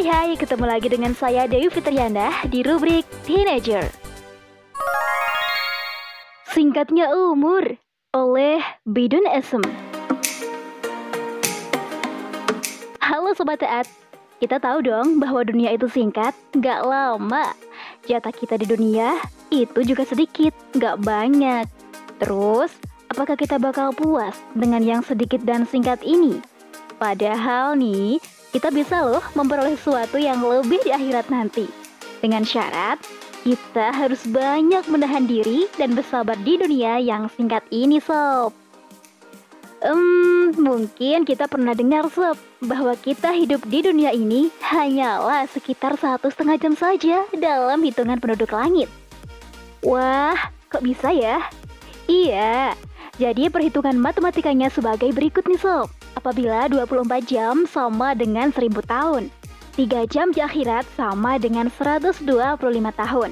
Hai hai, ketemu lagi dengan saya Dewi Fitriana di rubrik Teenager. Singkatnya umur oleh Bidun Esem. Halo Sobat Taat, kita tahu dong bahwa dunia itu singkat, gak lama. Jatah kita di dunia itu juga sedikit, gak banyak. Terus, apakah kita bakal puas dengan yang sedikit dan singkat ini? Padahal nih, kita bisa loh memperoleh sesuatu yang lebih di akhirat nanti. Dengan syarat, kita harus banyak menahan diri dan bersabar di dunia yang singkat ini, Sob. Hmm, mungkin kita pernah dengar, Sob, bahwa kita hidup di dunia ini hanyalah sekitar satu setengah jam saja dalam hitungan penduduk langit. Wah, kok bisa ya? Iya, jadi perhitungan matematikanya sebagai berikut nih, Sob. Apabila 24 jam sama dengan 1000 tahun, 3 jam di akhirat sama dengan 125 tahun,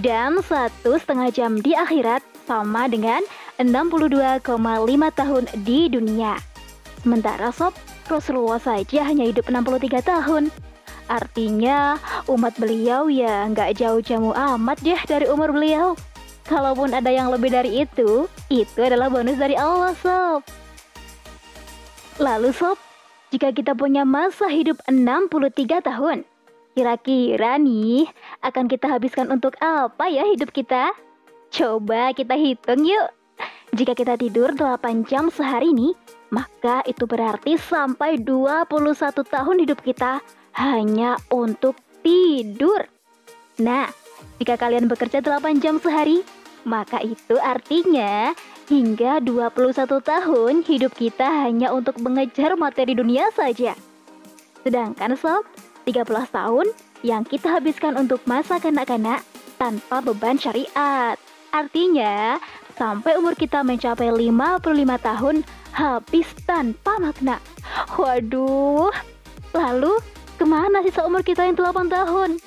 dan satu setengah jam di akhirat sama dengan 62,5 tahun di dunia. Sementara sob, Rasulullah saja hanya hidup 63 tahun. Artinya umat beliau ya nggak jauh-jauh amat deh dari umur beliau. Kalaupun ada yang lebih dari itu, itu adalah bonus dari Allah sob. Lalu sob, jika kita punya masa hidup 63 tahun, kira-kira nih akan kita habiskan untuk apa ya hidup kita? Coba kita hitung yuk. Jika kita tidur 8 jam sehari nih, maka itu berarti sampai 21 tahun hidup kita hanya untuk tidur. Nah, jika kalian bekerja 8 jam sehari, maka itu artinya hingga 21 tahun hidup kita hanya untuk mengejar materi dunia saja. Sedangkan sob, 13 tahun yang kita habiskan untuk masa kanak-kanak tanpa beban syariat. Artinya, sampai umur kita mencapai 55 tahun habis tanpa makna. Waduh, lalu ke mana sisa umur kita yang 8 tahun?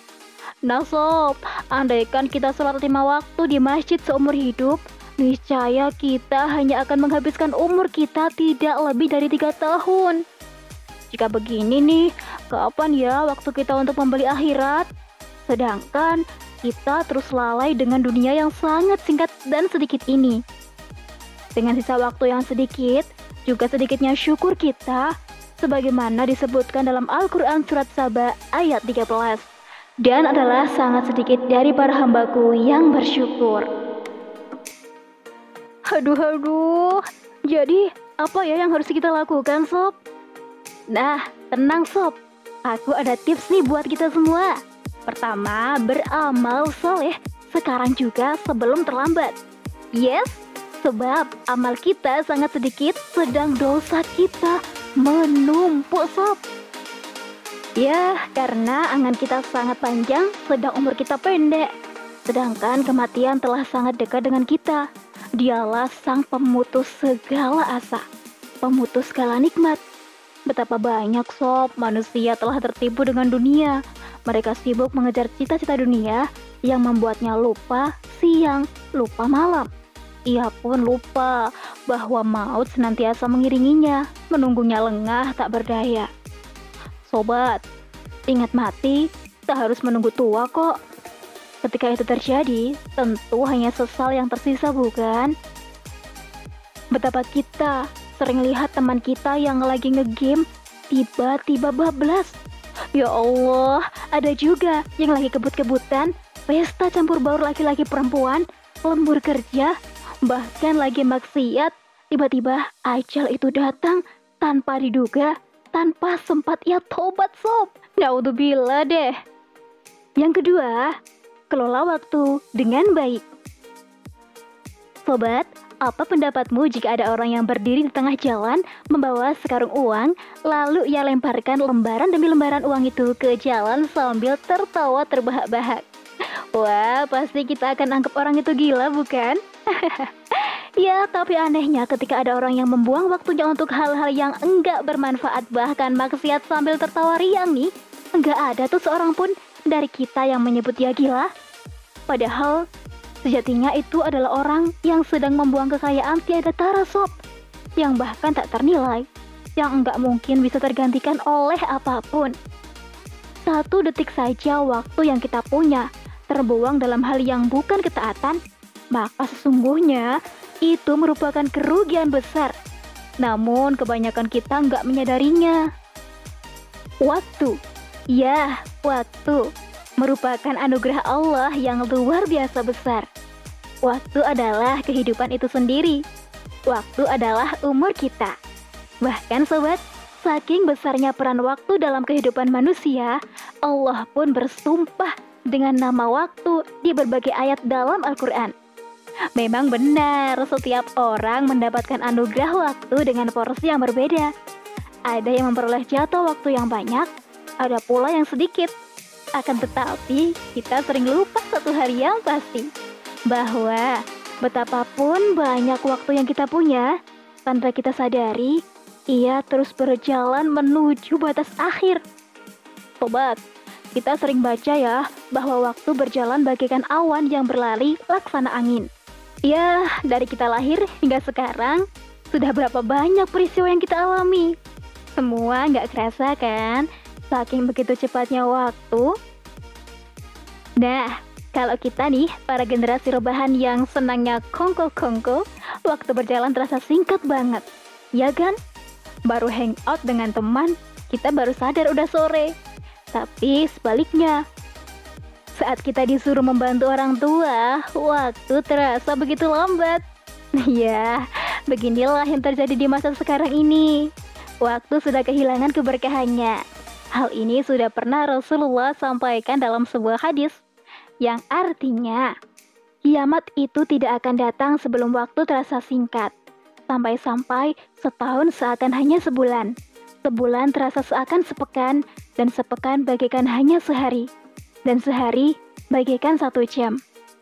Nah sob, andaikan kita sholat lima waktu di masjid seumur hidup, niscaya kita hanya akan menghabiskan umur kita tidak lebih dari tiga tahun. Jika begini nih, kapan ya waktu kita untuk membeli akhirat? Sedangkan kita terus lalai dengan dunia yang sangat singkat dan sedikit ini. Dengan sisa waktu yang sedikit, juga sedikitnya syukur kita, sebagaimana disebutkan dalam Al-Quran Surat Saba ayat 13 dan adalah sangat sedikit dari para hambaku yang bersyukur. Aduh, aduh. Jadi, apa ya yang harus kita lakukan, Sob? Nah, tenang, Sob. Aku ada tips nih buat kita semua. Pertama, beramal soleh sekarang juga sebelum terlambat. Yes, sebab amal kita sangat sedikit, sedang dosa kita menumpuk, Sob. Ya, karena angan kita sangat panjang, sedang umur kita pendek. Sedangkan kematian telah sangat dekat dengan kita. Dialah sang pemutus segala asa, pemutus segala nikmat. Betapa banyak sob manusia telah tertipu dengan dunia. Mereka sibuk mengejar cita-cita dunia yang membuatnya lupa siang, lupa malam. Ia pun lupa bahwa maut senantiasa mengiringinya, menunggunya lengah tak berdaya. Sobat, ingat mati, tak harus menunggu tua kok. Ketika itu terjadi, tentu hanya sesal yang tersisa bukan? Betapa kita sering lihat teman kita yang lagi ngegame tiba-tiba bablas. Ya Allah, ada juga yang lagi kebut-kebutan, pesta campur baur laki-laki perempuan, lembur kerja, bahkan lagi maksiat, tiba-tiba ajal itu datang tanpa diduga tanpa sempat ia tobat sob. Naudzubillah deh. Yang kedua, kelola waktu dengan baik. Sobat, apa pendapatmu jika ada orang yang berdiri di tengah jalan membawa sekarung uang, lalu ia lemparkan lembaran demi lembaran uang itu ke jalan sambil tertawa terbahak-bahak? Wah, pasti kita akan anggap orang itu gila, bukan? Ya, tapi anehnya ketika ada orang yang membuang waktunya untuk hal-hal yang enggak bermanfaat bahkan maksiat sambil tertawa riang nih, enggak ada tuh seorang pun dari kita yang menyebut dia gila. Padahal sejatinya itu adalah orang yang sedang membuang kekayaan tiada tara sob, yang bahkan tak ternilai, yang enggak mungkin bisa tergantikan oleh apa pun. satu detik saja waktu yang kita punya terbuang dalam hal yang bukan ketaatan, maka sesungguhnya itu merupakan kerugian besar. Namun kebanyakan kita nggak menyadarinya. Waktu, ya waktu, merupakan anugerah Allah yang luar biasa besar. Waktu adalah kehidupan itu sendiri. Waktu adalah umur kita. Bahkan sobat, saking besarnya peran waktu dalam kehidupan manusia, Allah pun bersumpah dengan nama waktu di berbagai ayat dalam Al-Quran. Memang benar, setiap orang mendapatkan anugerah waktu dengan porsi yang berbeda. Ada yang memperoleh jatuh waktu yang banyak, ada pula yang sedikit. Akan tetapi, kita sering lupa satu hari yang pasti, bahwa betapapun banyak waktu yang kita punya, tanpa kita sadari, ia terus berjalan menuju batas akhir. Sobat, kita sering baca ya, bahwa waktu berjalan bagaikan awan yang berlari laksana angin. Ya, dari kita lahir hingga sekarang, sudah berapa banyak peristiwa yang kita alami. Semua nggak kerasa kan, saking begitu cepatnya waktu. Nah, kalau kita nih, para generasi rebahan yang senangnya kongko-kongko, waktu berjalan terasa singkat banget. Ya kan? Baru hangout dengan teman, kita baru sadar udah sore. Tapi sebaliknya, saat kita disuruh membantu orang tua, waktu terasa begitu lambat. Ya, beginilah yang terjadi di masa sekarang ini. Waktu sudah kehilangan keberkahannya. Hal ini sudah pernah Rasulullah sampaikan dalam sebuah hadis yang artinya kiamat itu tidak akan datang sebelum waktu terasa singkat. Sampai-sampai setahun seakan hanya sebulan. Sebulan terasa seakan sepekan dan sepekan bagaikan hanya sehari dan sehari bagaikan satu jam,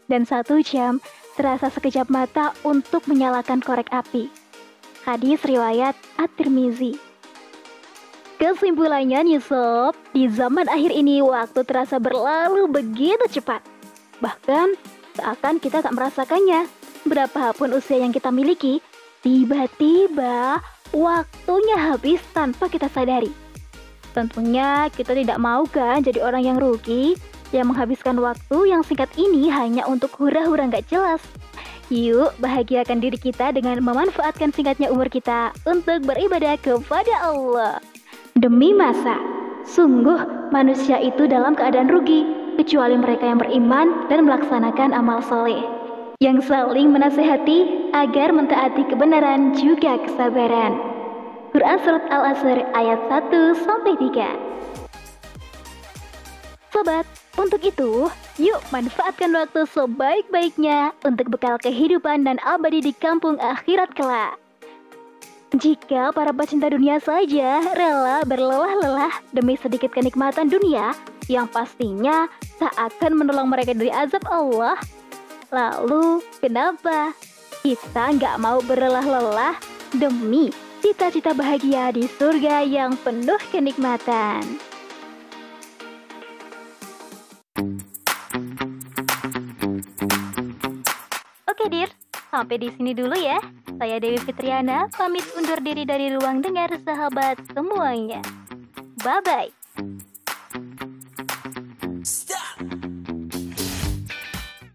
dan satu jam terasa sekejap mata untuk menyalakan korek api. Hadis riwayat At-Tirmizi. Kesimpulannya nih sob, di zaman akhir ini waktu terasa berlalu begitu cepat. Bahkan seakan kita tak merasakannya. Berapapun usia yang kita miliki, tiba-tiba waktunya habis tanpa kita sadari. Tentunya kita tidak mau kan jadi orang yang rugi yang menghabiskan waktu yang singkat ini hanya untuk hura-hura nggak jelas. Yuk, bahagiakan diri kita dengan memanfaatkan singkatnya umur kita untuk beribadah kepada Allah. Demi masa, sungguh manusia itu dalam keadaan rugi, kecuali mereka yang beriman dan melaksanakan amal soleh. Yang saling menasehati agar mentaati kebenaran juga kesabaran. Quran Surat Al-Asr ayat 1 sampai 3. Sobat, untuk itu, yuk manfaatkan waktu sebaik-baiknya untuk bekal kehidupan dan abadi di kampung akhirat kelak. Jika para pecinta dunia saja rela berlelah-lelah demi sedikit kenikmatan dunia yang pastinya tak akan menolong mereka dari azab Allah, lalu kenapa kita nggak mau berlelah-lelah demi cita-cita bahagia di surga yang penuh kenikmatan? Oke, Dir. Sampai di sini dulu ya. Saya Dewi Fitriana, pamit undur diri dari ruang dengar sahabat semuanya. Bye-bye.